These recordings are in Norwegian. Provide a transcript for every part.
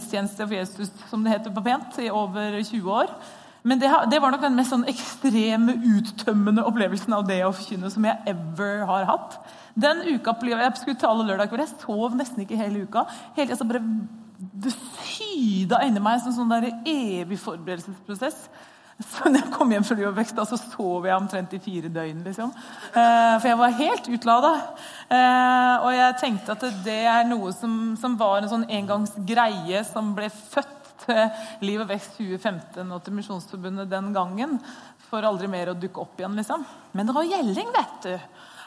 tjeneste for Jesus, som det heter på pent, i over 20 år. Men det, var nok den mest sånn ekstreme, uttømmende opplevelsen av det å forkynne som jeg ever har hatt. Den uka Jeg skulle tale lørdag kveld, jeg sov nesten ikke hele uka. Hele så bare Det syda inni meg som en sånn evig forberedelsesprosess. Så når jeg kom hjem fra Liv så sov jeg omtrent i fire døgn. liksom. Eh, for jeg var helt utlada. Eh, og jeg tenkte at det er noe som, som var en sånn engangsgreie som ble født til Liv og Vekst 2015 og til Misjonsforbundet den gangen. For aldri mer å dukke opp igjen, liksom. Men det var Gjelling, vet du.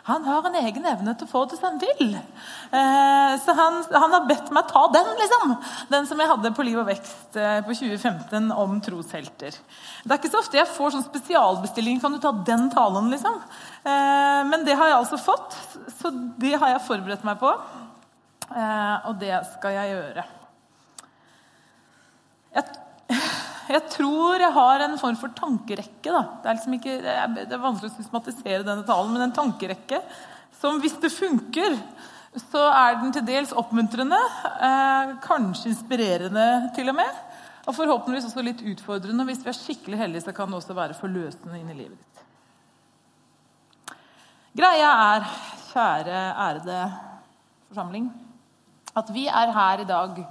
Han har en egen evne til å få det som han vil. Eh, så han, han, har bedt meg ta den, liksom. Den som jeg hadde på Liv og Vekst eh, på 2015 om troshelter. Det er ikke så ofte jeg får sånn spesialbestilling. Kan du ta den talen, liksom? Eh, men det har jeg altså fått, så det har jeg forberedt meg på. Eh, og det skal jeg gjøre. Jeg, jeg, tror jeg har en form for tankerekke. Da. Det, er liksom ikke, det er vanskelig å systematisere denne talen, men en tankerekke som hvis det funker, så er den til dels oppmuntrende, eh, kanskje inspirerende til og med. Og forhåpentligvis også litt utfordrende. og Hvis vi er skikkelig heldige, så kan det også være forløsende inn i livet ditt. Greia er, kjære, ærede forsamling, at vi er her i dag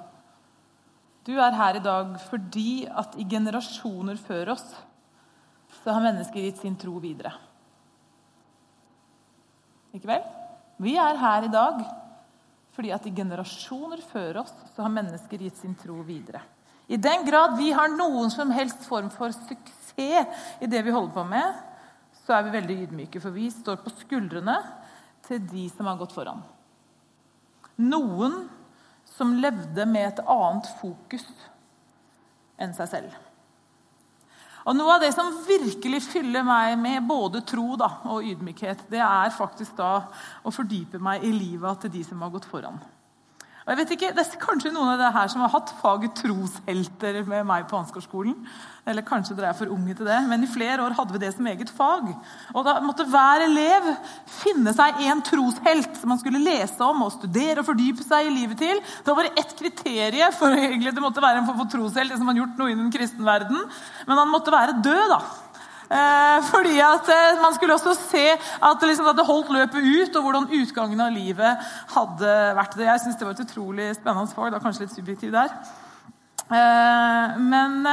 du er her i dag fordi at i generasjoner før oss så har mennesker gitt sin tro videre. Ikke vel? Vi er her i dag fordi at i generasjoner før oss så har mennesker gitt sin tro videre. I den grad vi har noen som helst form for suksess i det vi holder på med, så er vi veldig ydmyke, for vi står på skuldrene til de som har gått foran. Noen som levde med et annet fokus enn seg selv. Og Noe av det som virkelig fyller meg med både tro da, og ydmykhet, det er faktisk da å fordype meg i livet til de som har gått foran. Og jeg vet ikke, Det er kanskje noen av dere her som har hatt faget troshelter med meg på Ansgarskolen. Eller kanskje dere er for unge til det, men i flere år hadde vi det som eget fag. Og Da måtte hver elev finne seg en troshelt som man skulle lese om og studere og fordype seg i livet til. Det var ett kriterium for egentlig det måtte være en for troshelt, det som man gjort noe innen kristen verden. Men han måtte være død, da. Eh, fordi at eh, Man skulle også se at det liksom hadde holdt løpet ut, og hvordan utgangen av livet hadde vært. det. Jeg syns det var et utrolig spennende fag. Det var kanskje litt subjektivt der. Eh, men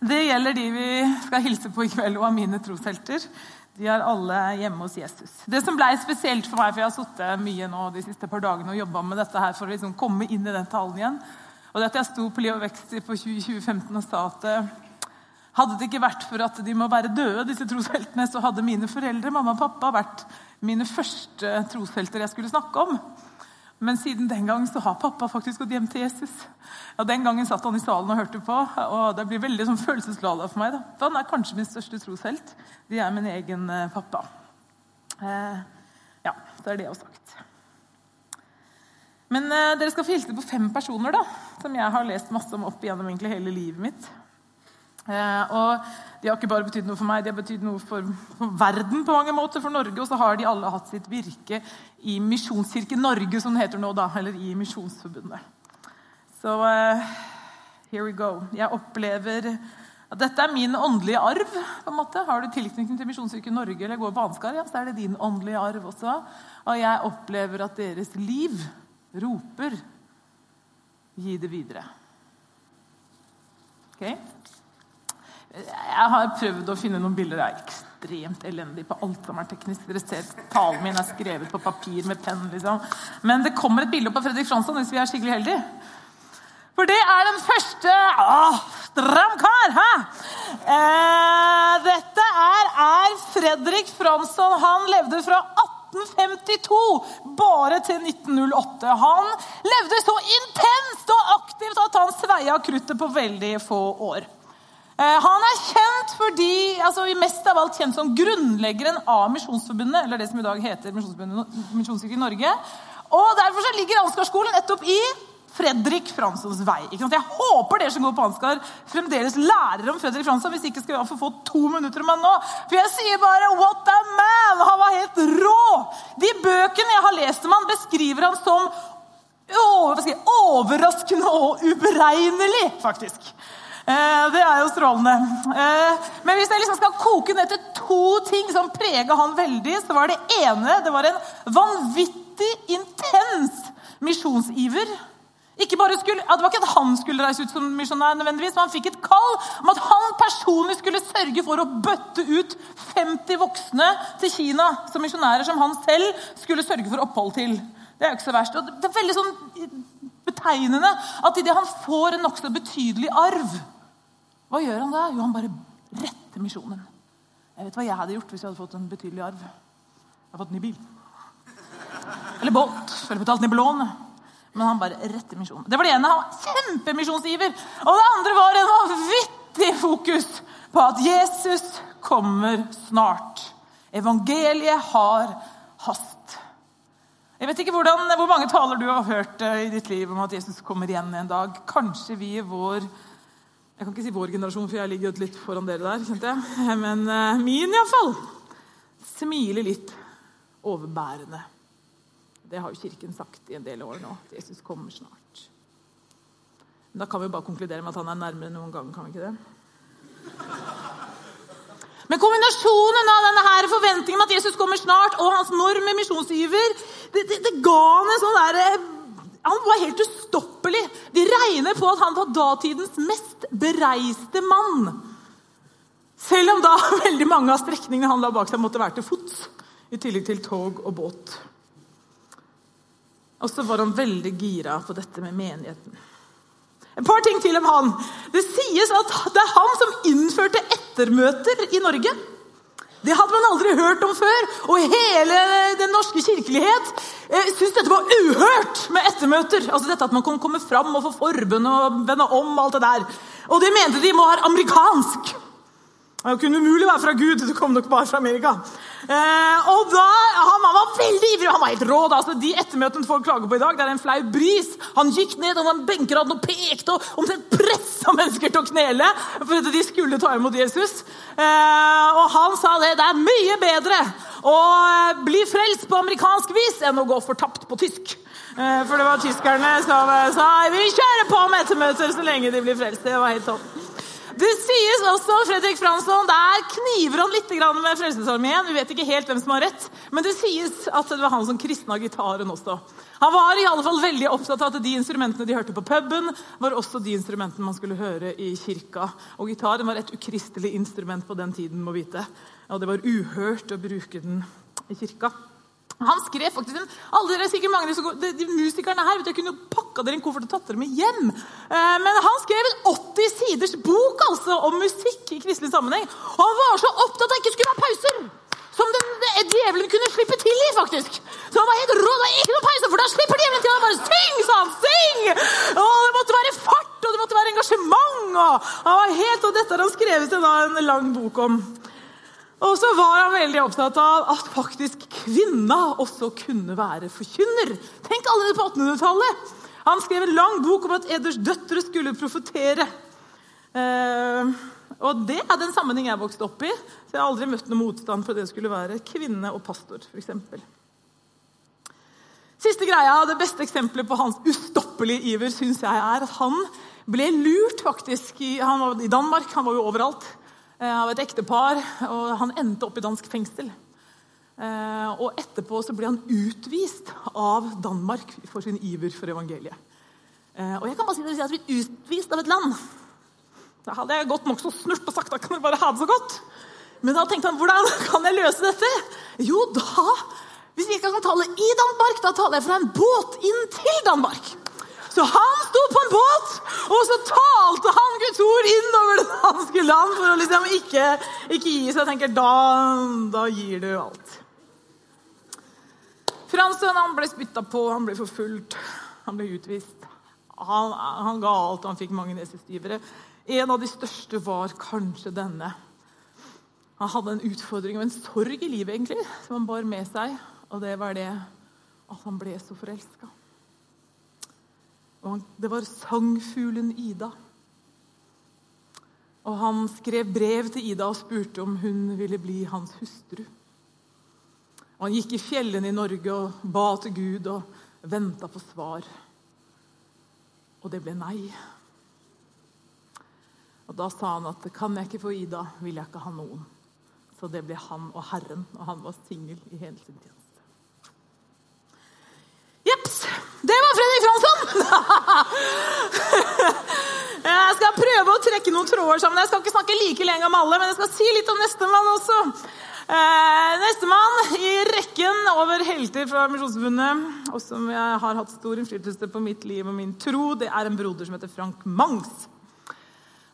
det gjelder de vi skal hilse på i kveld, og av mine troshelter. De er alle hjemme hos Jesus. Det som ble spesielt for meg, for jeg har sittet mye nå de siste par dagene og jobba med dette her for å liksom komme inn i den talen igjen, og det at jeg sto på Liv og vekst på 2015 og sa at hadde det ikke vært for at de må være døde, disse trosheltene, så hadde mine foreldre mamma og pappa, vært mine første troshelter jeg skulle snakke om. Men siden den gang så har pappa faktisk gått hjem til Jesus. Ja, Den gangen satt han i salen og hørte på, og det blir veldig sånn følelsesladet for meg. da. For Han er kanskje min største troshelt. De er min egen eh, pappa. Eh, ja, så er det også sagt. Men eh, dere skal få hilse på fem personer da, som jeg har lest masse om opp igjennom egentlig hele livet mitt. Eh, og De har ikke bare betydd noe for meg, de har betydd noe for, for, verden på mange måter, for Norge. Og så har de alle hatt sitt virke i Misjonskirken Norge, som det heter nå, da, eller i Misjonsforbundet. Så uh, here we go. Jeg opplever at dette er min åndelige arv. på en måte. Har du tilknytning til Misjonskirken Norge eller går på Ansgar, ja, så er det din åndelige arv også. Og jeg opplever at deres liv roper 'gi det videre'. Okay? Jeg har prøvd å finne noen bilder. Jeg er ekstremt elendig på alt som er teknisk. Dere ser Talen min er skrevet på papir med penn. Liksom. Men det kommer et bilde av Fredrik Fransson hvis vi er skikkelig heldige. For det er den første Åh, stram kar! Hæ? Eh, dette er, er Fredrik Fransson. Han levde fra 1852 bare til 1908. Han levde så intenst og aktivt at han sveia kruttet på veldig få år. Eh, han er kjent fordi, altså mest av alt kjent som grunnleggeren av Misjonsforbundet, eller det som i dag heter Misjonskirken Norge. Og Derfor så ligger Ansgarskolen nettopp i Fredrik Franssons vei. Jeg håper dere som går på Ansgar, fremdeles lærer om Fredrik Fransson. Hvis ikke skal vi få to minutter om han nå. For jeg sier bare 'what a man'! Han var helt rå! De bøkene jeg har lest om han beskriver han som overraskende og uberegnelig, faktisk. Eh, det er jo strålende. Eh, men hvis jeg liksom skal koke ned til to ting som prega han veldig, så var det ene det var en vanvittig intens misjonsiver. Ikke bare skulle, det var ikke at han skulle reise ut som misjonær, nødvendigvis, men han fikk et kall om at han personlig skulle sørge for å bøtte ut 50 voksne til Kina som misjonærer som han selv skulle sørge for opphold til. Det er jo ikke så verst. Og det er veldig sånn betegnende at idet han får en nokså betydelig arv, hva gjør han da? Jo, han bare retter misjonen. Jeg vet hva jeg hadde gjort hvis jeg hadde fått en betydelig arv. Jeg hadde fått ny bil. Eller båt. Eller betalt ned lån. Men han bare retter misjonen. Det var det ene. Han var kjempemisjonsiver. Og det andre var en vanvittig fokus på at Jesus kommer snart. Evangeliet har hast. Jeg vet ikke hvordan, hvor mange taler du har hørt eh, i ditt liv om at Jesus kommer igjen en dag. Kanskje vi i vår jeg kan ikke si vår generasjon, for jeg ligger litt foran dere der. kjente jeg. Men uh, min iallfall smiler litt overbærende. Det har jo Kirken sagt i en del år nå. at Jesus kommer snart. Men da kan vi jo bare konkludere med at han er nærmere noen gang. kan vi ikke det? Men kombinasjonen av denne her forventningen at Jesus kommer snart, og hans norme misjonsiver, det, det, det, ga han en sånn derre han var helt ustoppelig. De regner på at han var datidens mest bereiste mann. Selv om da veldig mange av strekningene han la bak seg, måtte være til fots. I tillegg til tog og båt. Og så var han veldig gira på dette med menigheten. Et par ting til om han. Det sies at det er han som innførte ettermøter i Norge. Det hadde man aldri hørt om før. Og hele den norske kirkelighet eh, syntes dette var uhørt med ettermøter. Altså dette At man kan komme fram og få forbund og vende om. alt det der. Og det mente de være amerikansk. Det kunne umulig være fra Gud. Det kom nok bare fra Amerika. Eh, og da, Han var veldig ivrig, han var helt rå. Altså, de ettermøtene folk klager på i dag, det er en flau bris. Han gikk ned og han benkeradden og pekte og omtrent pressa mennesker til å knele for at de skulle ta imot Jesus. Eh, og han sa det. Det er mye bedre å eh, bli frelst på amerikansk vis enn å gå fortapt på tysk. Eh, for det var tyskerne som sa vi kjører på med ettermøter så lenge de blir frelst. Det var helt topp. Det sies også Fredrik Fransson, der kniver han litt med Frelsesarmeen. Vi vet ikke helt hvem som har rett, men det sies at det var han som kristna gitaren også. Han var i alle fall veldig opptatt av at de instrumentene de hørte på puben, var også de instrumentene man skulle høre i kirka. Og gitaren var et ukristelig instrument på den tiden, må vite. Og det var uhørt å bruke den i kirka. Han skrev faktisk en, alle dere sikkert mange av de, de, musikerne her vet jeg kunne pakka dere en koffert og tatt dere med hjem. Eh, men han skrev en 80 siders bok altså, om musikk i kristelig sammenheng. Og han var så opptatt av at det ikke skulle være pauser! Som den, den, djevelen kunne slippe til i, faktisk. Så han var helt rå. Det var ikke noen pause, for da slipper djevelen til. Han bare syng, sa han! Syng! Og det måtte være fart, og det måtte være engasjement. Og han var helt, og dette har han skrevet en lang bok om. Og så var han veldig opptatt av at faktisk kvinna også kunne være forkynner. Tenk allerede på 1800-tallet! Han skrev en lang bok om at Eders døtre skulle profetere. Eh, og Det er den sammenheng jeg vokste opp i. Så Jeg har aldri møtt noen motstand for at det skulle være kvinne og pastor. Eksempel. Siste greia, Det beste eksempelet på hans ustoppelige iver synes jeg er at han ble lurt faktisk. Han var i Danmark, han var jo overalt. Eh, av et ektepar, og han endte opp i dansk fengsel. Eh, og etterpå så ble han utvist av Danmark for sin iver for evangeliet. Eh, og jeg kan bare si at vi utvist av et land. Da hadde jeg gått nokså snurt og sagt da kan dere bare ha det så godt. Men da tenkte han hvordan kan jeg løse dette? Jo, da Hvis vi ikke kan tale i Danmark, da taler jeg fra en båt inn til Danmark. Så han sto på en båt, og så talte han Guds ord innover det danske land for å liksom ikke, ikke gi seg. Jeg tenker, da, da gir du alt. Han ble spytta på, han ble forfulgt, han ble utvist. Han, han ga alt, han fikk mange nesestivere. En av de største var kanskje denne. Han hadde en utfordring og en sorg i livet egentlig, som han bar med seg. Og det var det at han ble så forelska. Det var sangfuglen Ida. Og han skrev brev til Ida og spurte om hun ville bli hans hustru. Og han gikk i fjellene i Norge og ba til Gud og venta på svar. Og det ble nei. Og Da sa han at kan jeg ikke få Ida, vil jeg ikke ha noen. Så det ble han og Herren, og han var singel i hele sin tjeneste. Jepps! Det var Fredrik Fransson! jeg skal prøve å trekke noen tråder sammen. Jeg skal ikke snakke like lenge om alle, men jeg skal si litt om nestemann også. Eh, Nestemann i rekken over helter fra Misjonsforbundet, og som jeg har hatt stor innflytelse på mitt liv og min tro, det er en broder som heter Frank Mangs.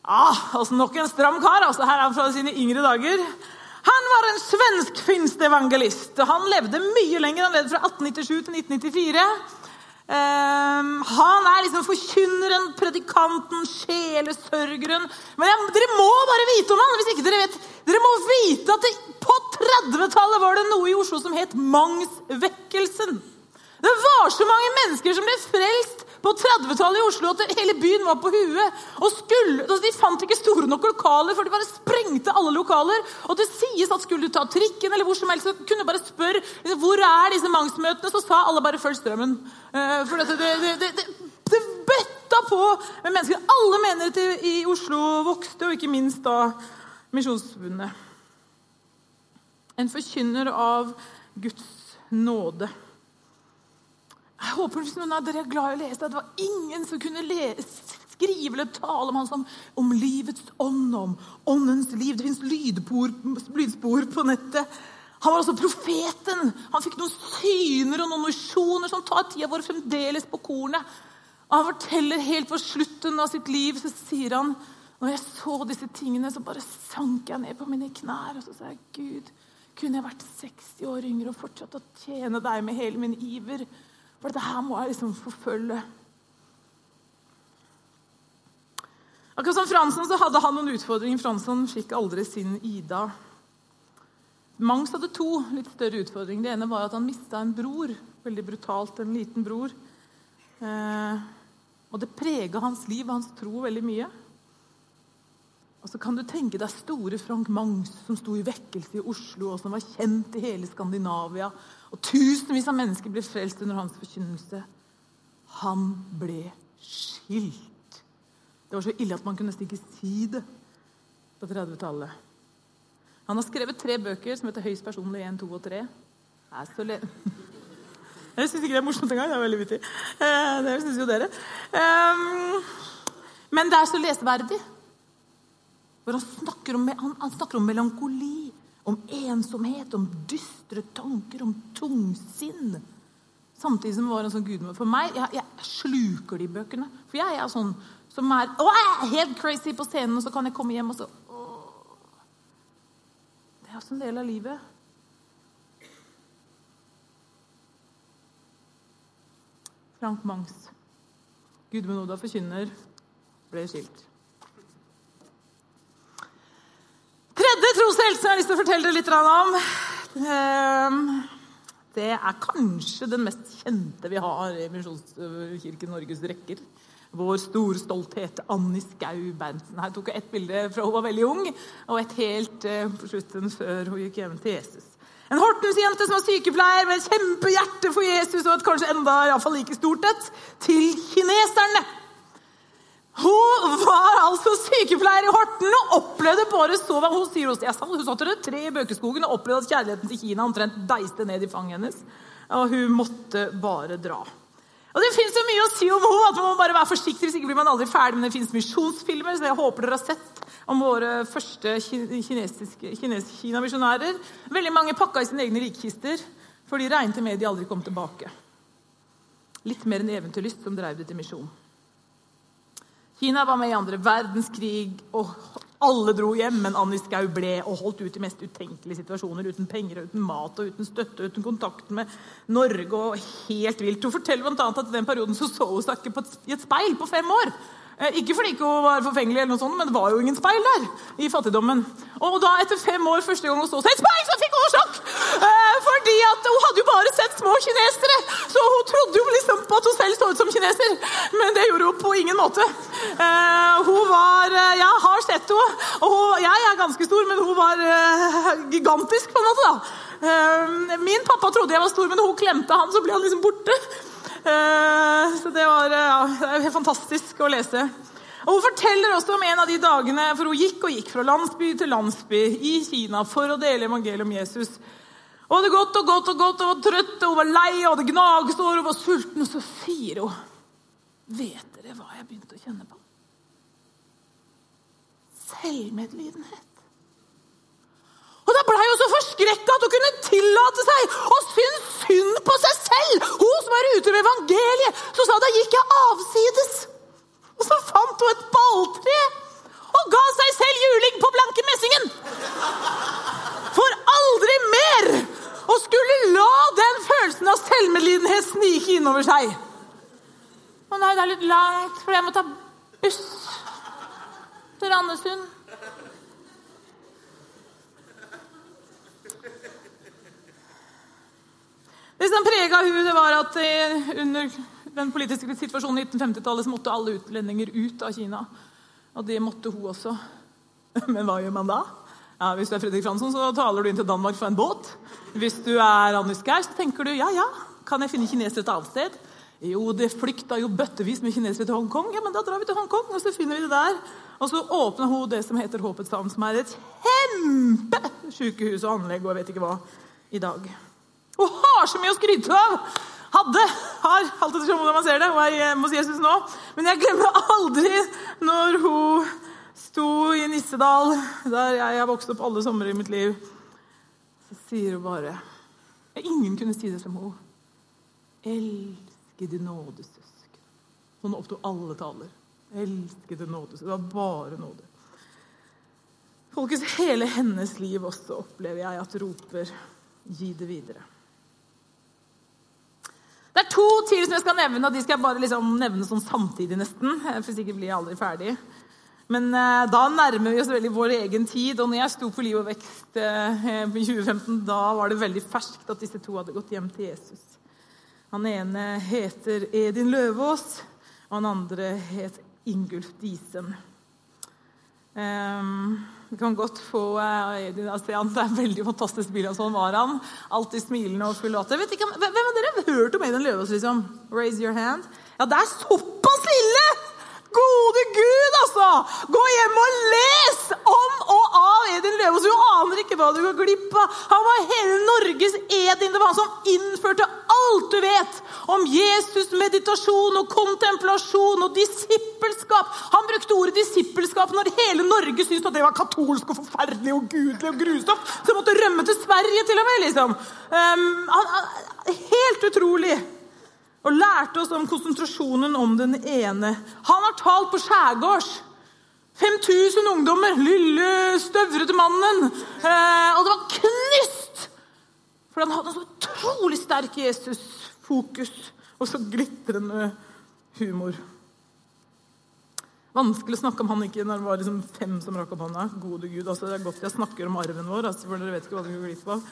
Ah, altså Nok en stram kar. altså Her er han fra sine yngre dager. Han var en svensk-finsk evangelist. Han levde mye lenger. Han levde fra 1897 til 1994. Um, han er liksom forkynneren, predikanten, sjelesørgeren. Men jeg, dere må bare vite om han, hvis ikke dere vet. Dere må vite at det, på 30-tallet var det noe i Oslo som het Mangsvekkelsen. Det var så mange mennesker som ble frelst på 30-tallet i Oslo at hele byen var på huet. Og skulle, altså De fant ikke store nok lokaler, for de bare sprengte alle lokaler. Og det sies at skulle du ta trikken eller hvor som helst, så kunne du bare spørre liksom, hvor er disse mangsmøtene, så sa alle bare 'følg strømmen'. Uh, for det, det, det, det, det bøtta på med mennesker. Alle menigheter i Oslo vokste, og ikke minst da Misjonsforbundet. En forkynner av Guds nåde. Jeg håper hvis noen av dere er glad i å lese, at det var ingen som kunne lese, skrive eller tale om han som om livets ånd, om åndens liv. Det fins lydspor på nettet. Han var altså profeten. Han fikk noen syner og noen visjoner som tar tida vår fremdeles på kornet. Og han forteller helt på slutten av sitt liv, så sier han når jeg så disse tingene, så bare sank jeg ned på mine knær og så sa jeg, Gud, kunne jeg vært 60 år yngre og fortsatt å tjene deg med hele min iver? For dette her må jeg liksom forfølge. Akkurat som Fransson så hadde han noen utfordringer. Fransson fikk aldri sin Ida. Mangs hadde to litt større utfordringer. Det ene var at han mista en bror. Veldig brutalt. En liten bror. Eh, og det prega hans liv og hans tro veldig mye. Og så kan du tenke deg store Frank Mangs, som sto i vekkelse i Oslo, og som var kjent i hele Skandinavia. Og tusenvis av mennesker ble frelst under hans forkynnelse. Han ble skilt. Det var så ille at man kunne stikke ikke si det på 30-tallet. Han har skrevet tre bøker som heter 'Høyst personlig 1, 2 og 3'. Er så le Jeg syns ikke det er morsomt engang. Det er veldig vittig. Eh, det syns jo dere. Ehm, men det er så leseverdig. Hvor han snakker, om, han, han snakker om melankoli, om ensomhet, om dystre tanker, om tungsinn. Samtidig som det var en sånn gudmor. For meg, jeg, jeg, sluker de bøkene. For jeg er sånn som er, å, helt crazy på scenen, og så kan jeg komme hjem og så å. Det er også en del av livet. Frank Mangs. Gudmund Oda forkynner, ble skilt. Tredje troshelsen jeg har lyst til å fortelle dere litt om, ehm, det er kanskje den mest kjente vi har i Misjonskirken Norges rekker. Vår store stolthet, Annie Skau Berntsen. Her tok jeg ett bilde fra hun var veldig ung, og et helt eh, på slutten før hun gikk hjem til Jesus. En Hortens-jente som var sykepleier med et kjempehjerte for Jesus og et kanskje enda i fall like stort et, til kineserne. Hun var altså sykepleier i Horten og opplevde bare så hva hun sier. Jeg sa, hun satt det tre i Bøkeskogen og opplevde at kjærligheten til Kina omtrent deiste ned i fanget hennes. Og hun måtte bare dra. Og Det fins mye å si om henne, at man må bare være forsiktig. hvis ikke blir man aldri ferdig, Men det fins misjonsfilmer, så jeg håper dere har sett om våre første Kina-misjonærer. Veldig mange pakka i sine egne rikkister, for de regnet med de aldri kom tilbake. Litt mer enn eventyrlyst som drev det til misjon. Kina var med i andre verdenskrig, og alle dro hjem. Men Annie Skau ble og holdt ut i mest utenkelige situasjoner. Uten penger, uten mat, og uten støtte, uten kontakt med Norge. og helt vilt. Hun forteller annet at i den perioden så, så hun seg ikke i et speil på fem år. Eh, ikke fordi hun var forfengelig, eller noe sånt, men det var jo ingen speil der. i fattigdommen. Og da, etter fem år, første gang hun så seg et speil, så fikk hun sjokk! Eh, fordi at hun hadde jo bare sett små kinesere, så hun trodde jo liksom på at hun selv så ut som kineser. Men det gjorde hun på ingen måte. Eh, hun var Jeg har sett henne, og hun, jeg er ganske stor, men hun var gigantisk, på en måte. da. Min pappa trodde jeg var stor, men hun klemte han, så ble han liksom borte. Eh, så det var ja, er helt fantastisk å lese. Og Hun forteller også om en av de dagene for hun gikk og gikk fra landsby til landsby i Kina for å dele evangeliet om Jesus. Og hadde gått og gått og gått og var trøtt og hun var lei og hadde gnagsår og var sulten. Og så sier hun Vet dere hva jeg begynte å kjenne på? Selvmedlidenhet. Og Da blei hun så forskrekka at hun kunne tillate seg å synes synd på seg selv! Hun som var ute med evangeliet, så sa da gikk jeg avsides. Og så fant hun et balltre og ga seg selv juling på blanke messingen. For aldri mer å skulle la den følelsen av selvmedlidenhet snike innover seg. Å nei, det er litt langt, for jeg må ta buss til Randesund. Det som prega hun, det var at under den politiske situasjonen i 1950-tallet så måtte alle utlendinger ut av Kina. Og det måtte hun også. Men hva gjør man da? Ja, Hvis du er Fredrik Fransson, så taler du inn til Danmark fra en båt. Hvis du er Anders Geir, så tenker du ja, ja, kan jeg finne kinesere et annet sted? Jo, det flykta jo bøttevis med kinesere til Hongkong. Ja, men da drar vi til Hongkong, og så finner vi det der. Og så åpner hun det som heter Håpets havn, som er et kjempesykehus og anlegg og jeg vet ikke hva i dag. Hun har så mye å skryte av! Hadde, har, alt etter hvordan man ser det, og er hjemme hos Jesus nå. Men jeg glemmer aldri når hun sto i Nissedal, der jeg har vokst opp alle somre i mitt liv. Så sier hun bare Ingen kunne si det som hun. Elskede nådesøsken. Sånn opptok alle taler. Elskede nådesøsken. Det var bare nåde. Folkens, hele hennes liv også opplever jeg at roper 'gi det videre'. Det er to til som jeg skal nevne, og de skal jeg bare liksom nevne sånn samtidig nesten. For sikkert blir jeg aldri ferdig. Men eh, da nærmer vi oss veldig vår egen tid. Og når jeg sto på Liv og vekst eh, i 2015, da var det veldig ferskt at disse to hadde gått hjem til Jesus. Han ene heter Edin Løvaas, og han andre het Ingulf Disen. Um, vi kan godt få Edin Asian. Det er en veldig fantastisk bilde av sånn var han. Alltid smilende og full latter. Hvem av dere har hørt om Edin Løvaas? Liksom? Raise your hand. Ja, det er såpass ille! Gode Gud, altså! Gå hjem og les om og av Edin Løvaas. Du aner ikke hva du går glipp av. Han var hele Norges Edin. Det var han som innførte alt du vet om Jesus, meditasjon og kontemplasjon og disippelskap. Han brukte ordet disippelskap når hele Norge syntes at det var katolsk og forferdelig og gudelig og grusomt. Så måtte rømme til Sverige til og med. liksom. Um, han, helt utrolig og lærte oss om konsentrasjonen om den ene. Han har talt på skjærgårds. 5000 ungdommer. Lille, støvrete mannen. Eh, og det var knust! For han hadde så utrolig sterk Jesus-fokus og så glitrende humor. Vanskelig å snakke om han ikke når det var liksom fem som rakk opp hånda. Gode Gud, altså Det er godt jeg snakker om arven vår, altså, for dere vet ikke hva dere går glipp av.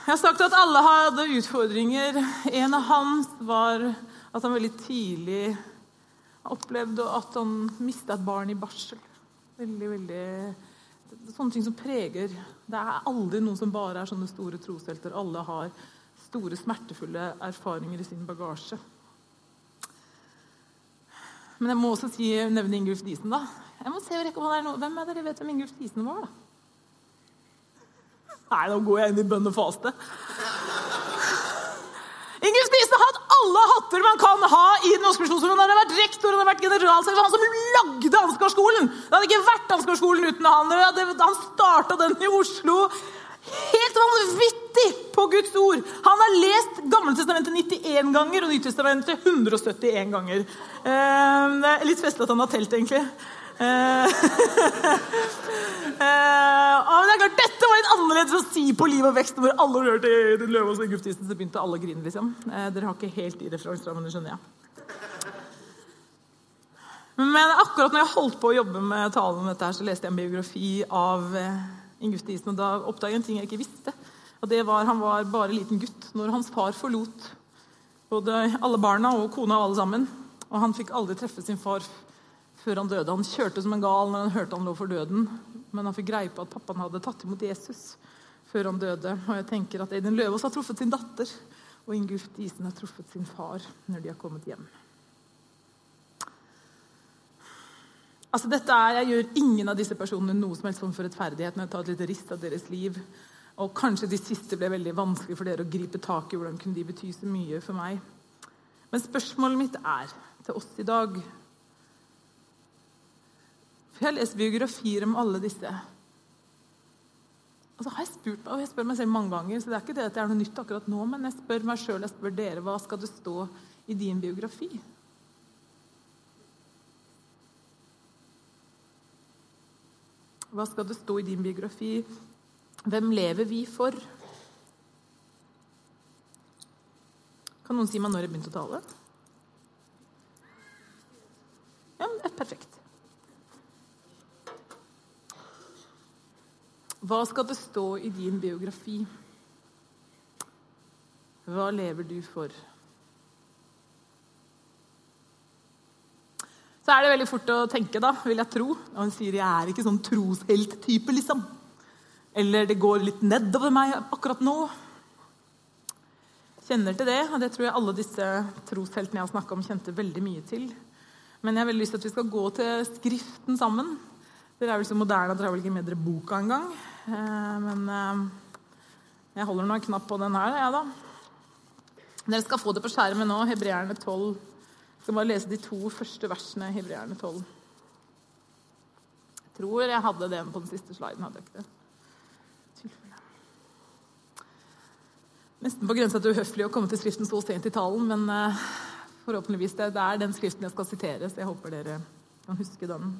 Jeg har sagt at alle hadde utfordringer. En av hans var at han veldig tidlig opplevde at han mista et barn i barsel. Veldig, veldig Sånne ting som preger Det er aldri noen som bare er sånne store troshelter. Alle har store, smertefulle erfaringer i sin bagasje. Men jeg må også si, nevne Ingulf Disen. da. Jeg må se om han er noe. Hvem er dere vet hvem Ingulf Disen var? da? Nei, nå går jeg inn i bønn og faste. Har hatt alle hatter man kan ha i Den norske misjonsforening. Han har vært rektor, han har vært generalsekretær, han som lagde Ansgarskolen. Det hadde ikke vært Ansgarskolen uten han. Han starta den i Oslo. Helt vanvittig på Guds ord. Han har lest Gammeltestamentet 91 ganger og Nytestamentet 171 ganger. Eh, litt festlig at han har telt, egentlig. Uh, uh, det er klart, Dette var litt annerledes å si på Liv og vekst, hvor alle hørte Løvaas og Guftisen, så begynte alle å grine. liksom. Uh, dere har ikke helt de referanserammene, skjønner jeg. Men akkurat når jeg holdt på å jobbe med talen om dette, her, så leste jeg en biografi av Ingulf Diesen. Og da oppdaget jeg en ting jeg ikke visste. Og det var Han var bare liten gutt når hans far forlot både alle barna og kona og alle sammen. Og han fikk aldri treffe sin far før han døde. Han kjørte som en gal når han hørte han lå for døden, men han fikk greie på at pappaen hadde tatt imot Jesus før han døde. Og jeg tenker at Edin Løvaas har truffet sin datter. Og Ingulf Disen har truffet sin far når de har kommet hjem. Altså dette er, Jeg gjør ingen av disse personene noe som helst form for rettferdighet når jeg tar et lite rist av deres liv. Og kanskje de siste ble veldig vanskelig for dere å gripe tak i. Hvordan kunne de bety så mye for meg? Men spørsmålet mitt er til oss i dag For jeg har lest biografier om alle disse. Og så har jeg spurt meg, og jeg spør meg selv mange ganger, så det er ikke det at det er noe nytt akkurat nå, men jeg spør meg sjøl, jeg spør dere, hva skal det stå i din biografi? Hva skal det stå i din biografi? Hvem lever vi for? Kan noen si meg når jeg begynte å tale? Ja, det er perfekt. Hva skal det stå i din biografi? Hva lever du for? Så er det veldig fort å tenke, da, vil jeg tro. Og hun sier jeg er ikke sånn troshelt-type, liksom. Eller det går litt nedover meg akkurat nå. Kjenner til det, og det tror jeg alle disse trosheltene jeg har snakka om, kjente veldig mye til. Men jeg har veldig lyst til at vi skal gå til Skriften sammen. Dere er vel så moderne at dere har vel ikke med dere boka engang. Eh, men eh, jeg holder nå en knapp på den her, jeg, da. Dere skal få det på skjermen nå, Hebreerne 12. Jeg skal bare lese de to første versene i Hebreerne 12. Jeg tror jeg hadde det på den siste sliden. hadde jeg ikke det? Nesten på grensa til uhøflig å komme til Skriften så sent i talen, men uh, forhåpentligvis det, det, er den Skriften jeg skal sitere, så jeg håper dere kan huske den.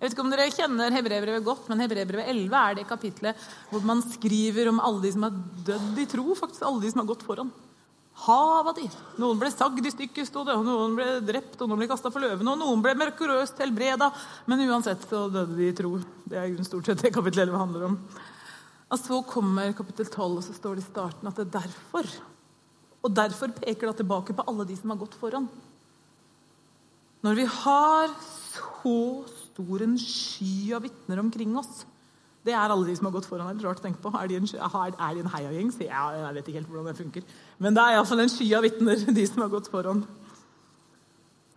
Jeg vet ikke om dere kjenner Hebreerbrevet godt, men Hebreerbrevet 11 er det kapitlet hvor man skriver om alle de som har dødd i tro, faktisk alle de som har gått foran. Hav av de. Noen ble sagd i stykker, sto det, og noen ble drept, og noen ble kasta for løvene, og noen ble mørkurøst helbreda. Men uansett så døde de i tro. Det er stort sett det kapittel 11 handler om. Og så kommer kapittel 12, og så står det i starten at det er derfor. Og derfor peker det tilbake på alle de som har gått foran. Når vi har så stor en sky av vitner omkring oss Det er alle de som har gått foran. Er rart å tenke på? Er de en, er de en heiagjeng? Ja, jeg vet ikke helt hvordan det funker. Men det er iallfall en sky av vitner, de som har gått foran.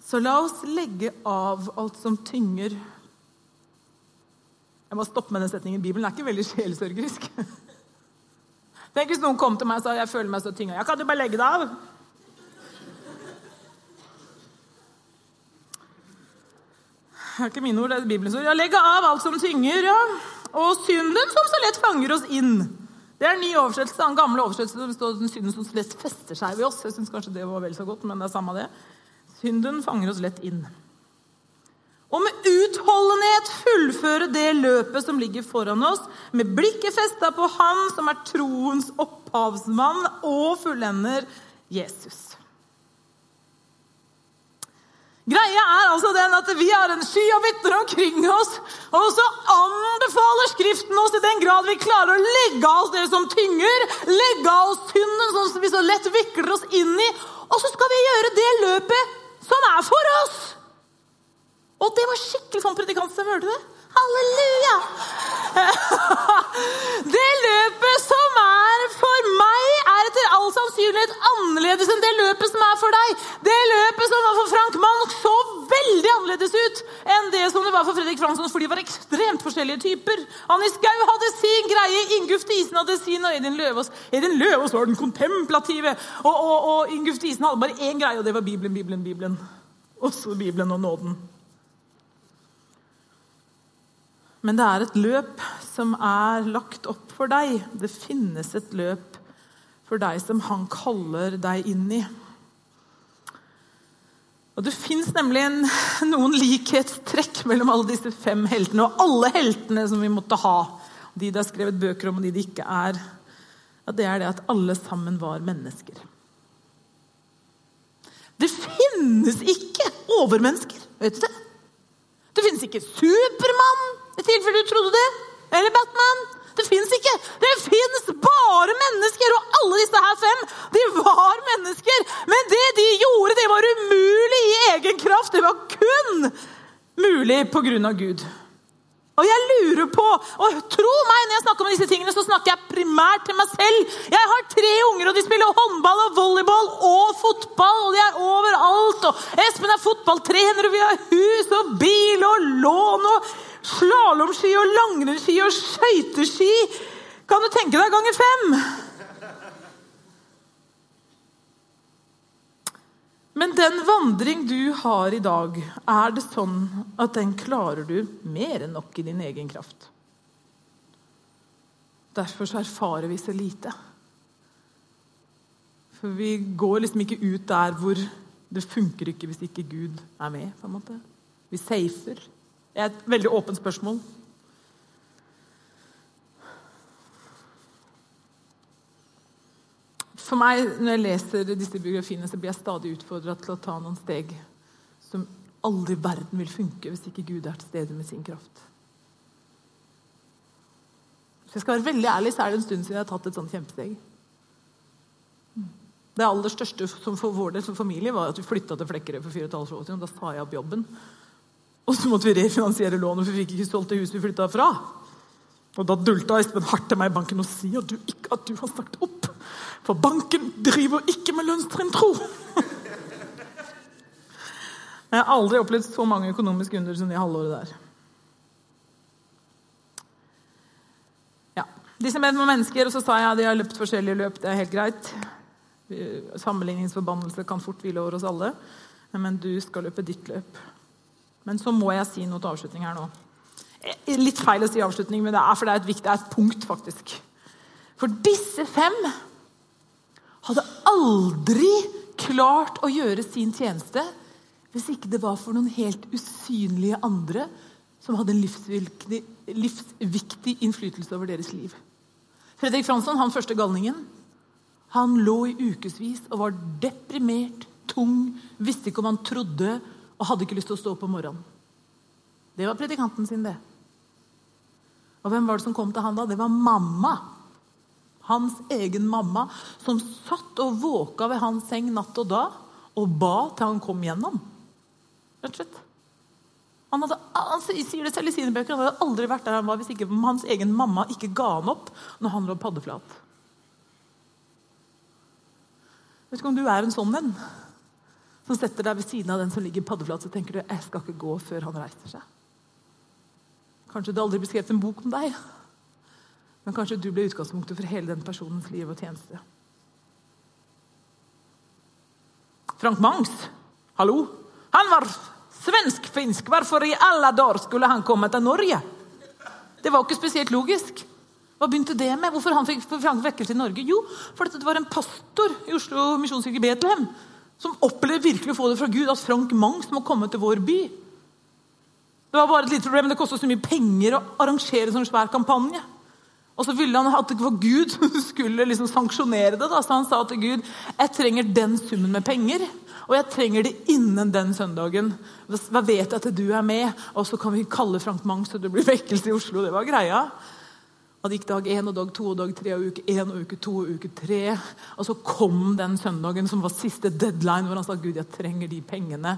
Så la oss legge av alt som tynger jeg må stoppe med den setningen. Bibelen er ikke veldig sjelsørgerisk. Tenk hvis noen kom til meg og sa jeg føler meg så tynga. Ja, kan du bare legge det av? Det er ikke mine ord, det er Bibelens ord. Ja, legge av alt som tynger, ja. Og synden som så lett fanger oss inn. Det er en ny oversettelse. Den gamle oversettelsen står synden som så lett fester seg ved oss. Jeg synes kanskje det var vel så godt, men det er samme det. Synden fanger oss lett inn og med utholdenhet fullføre det løpet som ligger foran oss, med blikket festa på Han som er troens opphavsmann og fullender Jesus. Greia er altså den at Vi har en sky av vitner omkring oss. Og så anbefaler Skriften oss i den grad vi klarer å legge av oss det som tynger, legge av oss synden som vi så lett vikler oss inn i, og så skal vi gjøre det løpet som er for oss. Og det var skikkelig sånn predikantstemme, hørte du det? Halleluja! Det løpet som er for meg, all sannsynlighet annerledes enn det løpet som er for deg. Det løpet som var for Frank Mann, så veldig annerledes ut enn det som det var for Fredrik Fransson, for de var ekstremt forskjellige typer. Annie Skau hadde sin greie, Inguf Disen hadde sin, og Edin Løvaas Edin Løvaas var den kontemplative. Og, og, og Inguf Disen hadde bare én greie, og det var Bibelen, Bibelen, Bibelen. Også Bibelen og nåden. Men det er et løp som er lagt opp for deg. Det finnes et løp for deg som han kaller deg inn i. Og Det fins nemlig en, noen likhetstrekk mellom alle disse fem heltene og alle heltene som vi måtte ha. De det er skrevet bøker om, og de det ikke er. At det er det at alle sammen var mennesker. Det finnes ikke overmennesker. Vet du det? Det finnes ikke Supermann. I tilfelle du trodde det. Eller Batman. Det fins ikke. Det fins bare mennesker. Og alle disse her fem, de var mennesker. Men det de gjorde, det var umulig i egen kraft. Det var kun mulig på grunn av Gud. Og jeg lurer på Og tro meg, når jeg snakker om disse tingene, så snakker jeg primært til meg selv. Jeg har tre unger, og de spiller håndball og volleyball og fotball. Og de er overalt. Og Espen er fotballtrener, og vi har hus og bil og lån og slalåmski og langrennsski og skøyteski. Kan du tenke deg ganger fem? Men den vandring du har i dag, er det sånn at den klarer du mer enn nok i din egen kraft? Derfor så erfarer vi så lite. For vi går liksom ikke ut der hvor det funker ikke hvis ikke Gud er med. på en måte. Vi safer. Det er et veldig åpent spørsmål. For meg, Når jeg leser disse biografiene, så blir jeg stadig utfordra til å ta noen steg som aldri verden vil funke hvis ikke Gud er til stede med sin kraft. Hvis jeg skal være veldig ærlig, så er det en stund siden jeg har tatt et sånt kjempesteg. Det aller største som for vår del som familie var at vi flytta til Flekkerøy for fire og et halvt år siden. Da sa jeg opp jobben. Og så måtte vi refinansiere lånet, for vi fikk ikke solgt det huset vi flytta fra. Og Da dulta Espen hardt til meg i banken og sier du ikke at du har sagt opp. For banken driver ikke med lønnstrinn, tro! Jeg har aldri opplevd så mange økonomiske under som det halvåret der. Ja. Disse med mennesker, og så sa jeg at de har løpt forskjellige løp. Det er helt greit. Sammenligningsforbannelse kan fort hvile over oss alle. Men du skal løpe ditt løp. Men så må jeg si noe til avslutning her nå. Litt feil å si avslutning, men det er for det er et viktig er et punkt, faktisk. For disse fem hadde aldri klart å gjøre sin tjeneste hvis ikke det var for noen helt usynlige andre som hadde livsviktig, livsviktig innflytelse over deres liv. Fredrik Fransson, han første galningen, han lå i ukevis og var deprimert, tung, visste ikke om han trodde og hadde ikke lyst til å stå opp om morgenen. Det var predikanten sin, det. Og hvem var det som kom til han da? Det var mamma hans egen mamma, som satt og våka ved hans seng natt og dag og ba til han kom gjennom. Rett og slett. Han, hadde, han sier det selv i sine bøker, han hadde aldri vært der han var hvis ikke hans egen mamma ikke ga han opp når han lå paddeflat. Vet ikke om du er en sånn en som setter deg ved siden av den som ligger paddeflat, så tenker du jeg skal ikke gå før han reiser seg. Kanskje det aldri blir skrevet en bok om deg. Men kanskje du ble utgangspunktet for hele den personens liv og tjeneste. Frank Mangs, hallo? Han var svensk-finsk. Hvorfor i alle dager skulle han komme til Norge? Det var ikke spesielt logisk. Hva begynte det med? Hvorfor han fikk Frank vekkelse i Norge? Jo, fordi det var en pastor i Oslo misjonskirke Betlehem som opplevde virkelig å få det fra Gud at Frank Mangs må komme til vår by. Det var bare et lite problem, det kostet så mye penger å arrangere en sånn svær kampanje. Og så ville han at det var Gud som skulle liksom sanksjonere det. Da. Så han sa til Gud jeg trenger den summen med penger, og jeg trenger det innen den søndagen. Hva vet jeg at du er med? Og så kan vi kalle Frank Mang så det blir vekkelse i Oslo. Det var greia. Det gikk dag én og dag to og dag tre og uke én og uke to og uke tre. Og så kom den søndagen som var siste deadline, hvor han sa Gud, jeg trenger de pengene.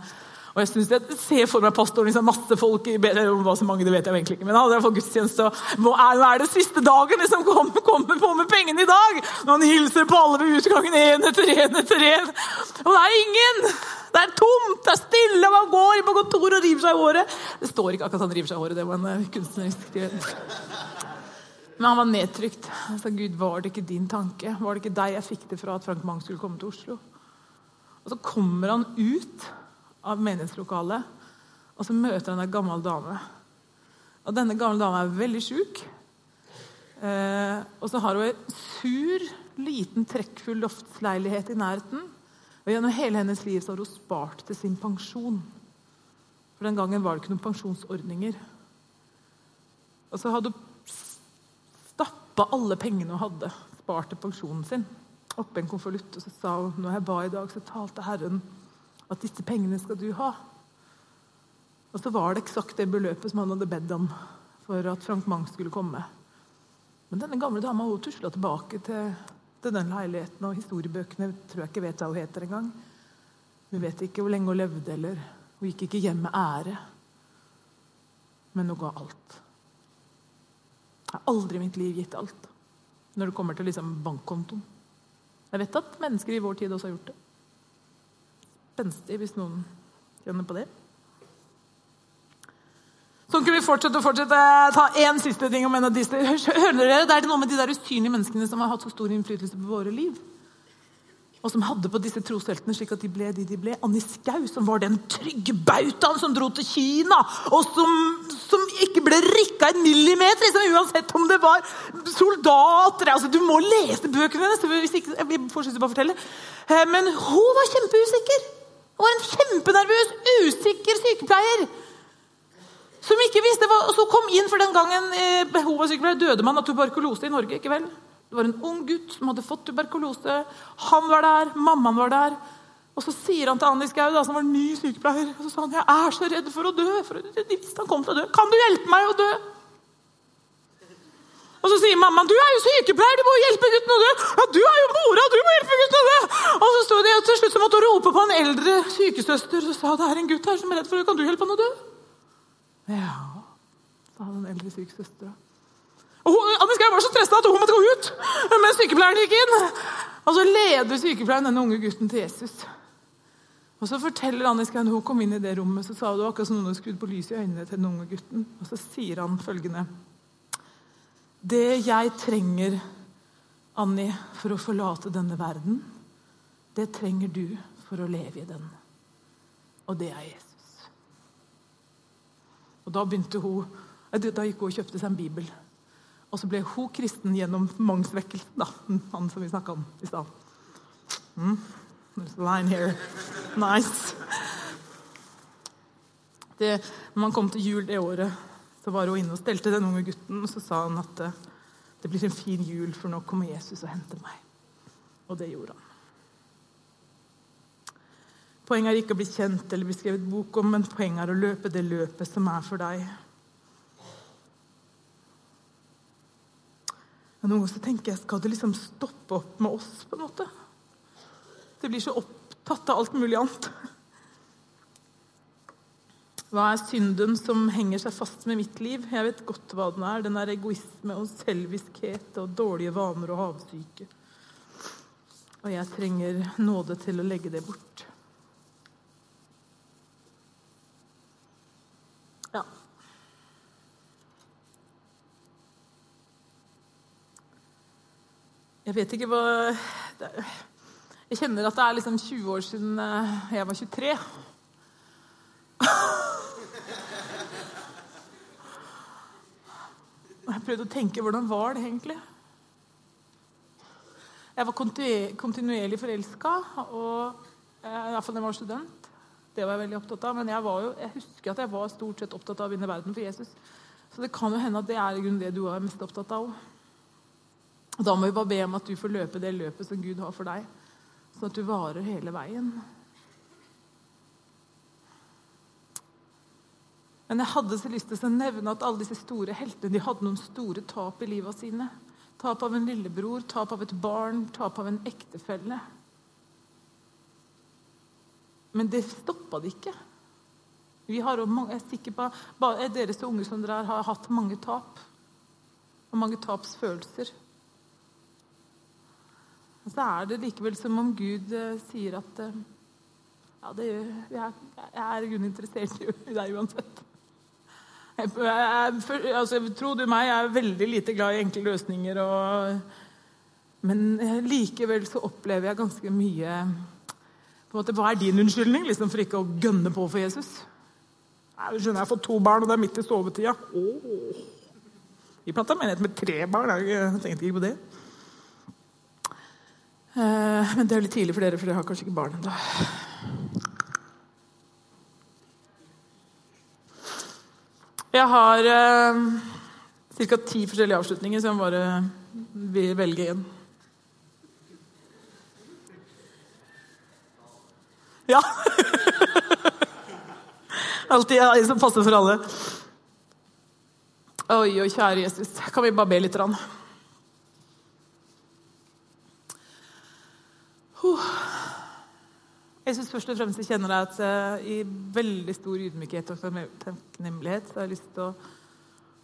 Og Jeg synes jeg ser for meg pastoren liksom masse folk i hva så mange det vet jeg egentlig ikke, men han hadde gudstjeneste, og Nå er, det siste dagen liksom kommer, kommer på med pengene i dag! Når han hilser på alle ved utgangen én etter én etter én. Og det er ingen! Det er tomt, det er stille, man går på kontoret og river seg i håret. Det står ikke akkurat at han river seg i håret, det var en kunstnerisk kunstnerisk Men han var nedtrykt. Han sa, Gud, var det ikke din tanke? Var det ikke deg jeg fikk det fra at Frank Mang skulle komme til Oslo? Og så kommer han ut av menighetslokalet. Og så møter han ei gammel dame. Og Denne gamle dama er veldig sjuk. Eh, og så har hun ei sur, liten, trekkfull loftsleilighet i nærheten. Og Gjennom hele hennes liv så har hun spart til sin pensjon. For Den gangen var det ikke noen pensjonsordninger. Og så hadde hun stappa alle pengene hun hadde spart til pensjonen sin, oppi en konvolutt. Og så sa hun når jeg ba i dag, så talte Herren at disse pengene skal du ha. Og så var det eksakt det beløpet som han hadde bedt om for at Frank Mang skulle komme. Men denne gamle dama hun tusla tilbake til, til, den leiligheten, og historiebøkene tror jeg ikke vet hva hun heter engang. Hun vet ikke hvor lenge hun levde, eller hun gikk ikke hjem med ære. Men hun ga alt. Jeg har aldri i mitt liv gitt alt når det kommer til liksom bankkontoen. Jeg vet at mennesker i vår tid også har gjort det. Spenstig hvis noen kjenner på det. Sånn kunne vi fortsette og fortsette. Ta én siste ting om en av disse. Hører dere? Det er noe med de der usynlige menneskene som har hatt så stor innflytelse på våre liv og som hadde på disse trosheltene slik at de ble de de ble. Annie Skau, som var den trygge bautaen som dro til Kina, og som, som ikke ble rikka en millimeter, liksom, uansett om det var soldater altså, Du må lese bøkene hennes! Hvis ikke, jeg får bare fortelle. Eh, men hun var kjempeusikker. Hun var en kjempenervøs, usikker sykepleier. Som ikke visste hva, så kom inn for den gangen eh, hun var sykepleier, døde man av tuberkulose i Norge. ikke vel? Det var en ung gutt som hadde fått tuberkulose. Han var der, mammaen var der. Og så sier han til Anni Skau, som var ny sykepleier, og så sa han, 'Jeg er så redd for å dø.' For de visste han kom til å dø. 'Kan du hjelpe meg å dø?' Og så sier mammaen, 'Du er jo sykepleier, du må hjelpe gutten å dø.' 'Ja, du er jo mora, du må hjelpe gutten å dø.' Og så sto de, og til slutt så måtte hun rope på en eldre sykesøster og sa, 'Det er en gutt her som er redd for å Kan du hjelpe han å dø?' Ja, sa den eldre sykesøstera. Anne Skau var så stressa at hun måtte gå ut mens sykepleieren gikk inn. Og så leder sykepleieren denne unge gutten til Jesus. Og Så forteller Anne Skau når hun kom inn i det rommet, så sa hun akkurat som noen hadde skrudd på lyset i øynene til den unge gutten. Og så sier han følgende Det jeg trenger, Annie, for å forlate denne verden, det trenger du for å leve i den. Og det er Jesus. Og Da begynte hun, da gikk hun og kjøpte seg en bibel. Og så ble hun kristen gjennom mangsvekkelsen, da. Han som vi snakka om i stad. Mm. line here. Nice. Det, når man kom til jul det året, så var hun inne og stelte den unge gutten. Og så sa han at eh, det blir en fin jul, for nå kommer Jesus og henter meg. Og det gjorde han. Poenget er ikke å bli kjent eller bli skrevet bok om, men poenget er å løpe det løpet som er for deg. Og noen ganger så tenker jeg skal det liksom stoppe opp med oss, på en måte? Det blir så opptatt av alt mulig annet. Hva er synden som henger seg fast med mitt liv? Jeg vet godt hva den er. Den er egoisme og selviskhet og dårlige vaner og havsyke. Og jeg trenger nåde til å legge det bort. Jeg vet ikke hva Jeg kjenner at det er liksom 20 år siden eh, jeg var 23. Og Jeg prøvde å tenke hvordan var det egentlig? Jeg var kontinuerlig forelska, eh, iallfall da jeg var student. Det var jeg veldig opptatt av. Men jeg, jo, jeg, husker at jeg var stort sett opptatt av å vinne verden for Jesus. Så det kan jo hende at det er det du er mest opptatt av òg. Da må vi bare be om at du får løpe det løpet som Gud har for deg, sånn at du varer hele veien. Men jeg hadde så lyst til å nevne at alle disse store heltene de hadde noen store tap i livet sine. Tap av en lillebror, tap av et barn, tap av en ektefelle. Men det stoppa det ikke. Vi har, mange, jeg er sikker på bare Dere så unge som dere er, har hatt mange tap. Og mange tapsfølelser. Og så er det likevel som om Gud eh, sier at eh, ja, det, jeg, er interessert i deg uansett. Jeg, jeg, altså, tro du meg, jeg er veldig lite glad i enkle løsninger. Og, men likevel så opplever jeg ganske mye på en måte, Hva er din unnskyldning liksom, for ikke å gønne på for Jesus? Jeg skjønner jeg har fått to barn, og det er midt i sovetida. Oh. Vi planta menighet med tre barn. Jeg tenkte ikke på det. Eh, men det er litt tidlig for dere, for dere har kanskje ikke barn ennå. Jeg har eh, ca. ti forskjellige avslutninger, så jeg må bare vil velge én. Ja. Alltid en som passer for alle. Oi, oi, kjære Jesus. Kan vi bare be litt? Rann? Jeg syns først og fremst jeg kjenner deg at uh, i veldig stor ydmykhet og takknemlighet så har jeg lyst til å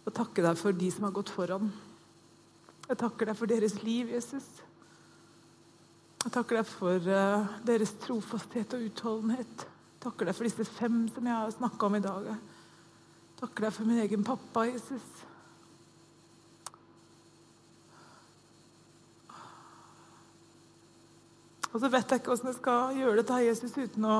å takke deg for de som har gått foran. Jeg takker deg for deres liv, Jesus. Jeg takker deg for uh, deres trofasthet og utholdenhet. Jeg takker deg for disse fem som jeg har snakka om i dag. Jeg takker deg for min egen pappa, Jesus. Og så vet jeg ikke hvordan jeg skal gjøre dette, her, Jesus, uten å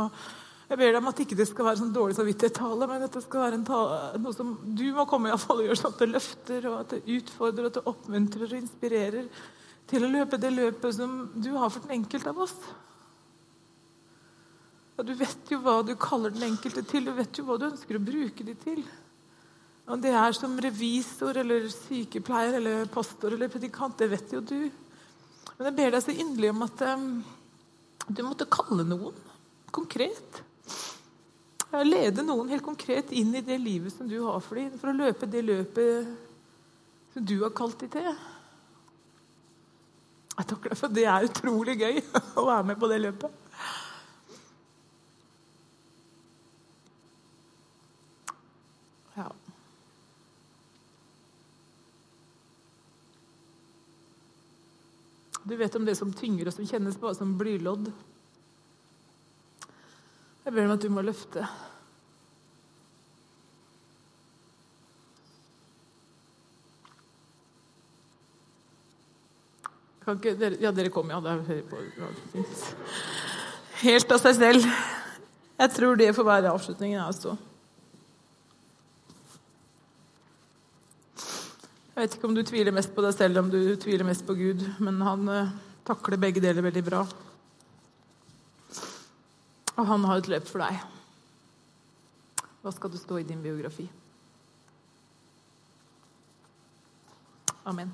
jeg ber deg om at ikke det skal være sånn dårlig samvittighet-tale, men at det skal være tale, noe som du må komme i fall og gjøre sånn at det løfter, og at det utfordrer, og at det oppmuntrer og inspirerer til å løpe det løpet som du har for den enkelte av oss. Og Du vet jo hva du kaller den enkelte til, du vet jo hva du ønsker å bruke dem til. Om det er som revisor eller sykepleier eller pastor eller predikant, det vet jo du. Men jeg ber deg så inderlig om at um, du måtte kalle noen konkret. Lede noen helt konkret inn i det livet som du har for dem, for å løpe det løpet som du har kalt dem til. Jeg takker for det er utrolig gøy å være med på det løpet. Du vet om det som tynger og som kjennes bare som blylodd. Jeg ber om at du må løfte. Kan ikke dere, ja, dere kom, ja. Helt av seg selv. Jeg tror det får være avslutningen. Altså. Jeg vet ikke om du tviler mest på deg selv eller om du tviler mest på Gud, men han eh, takler begge deler veldig bra. Og han har et løp for deg. Hva skal det stå i din biografi? Amen.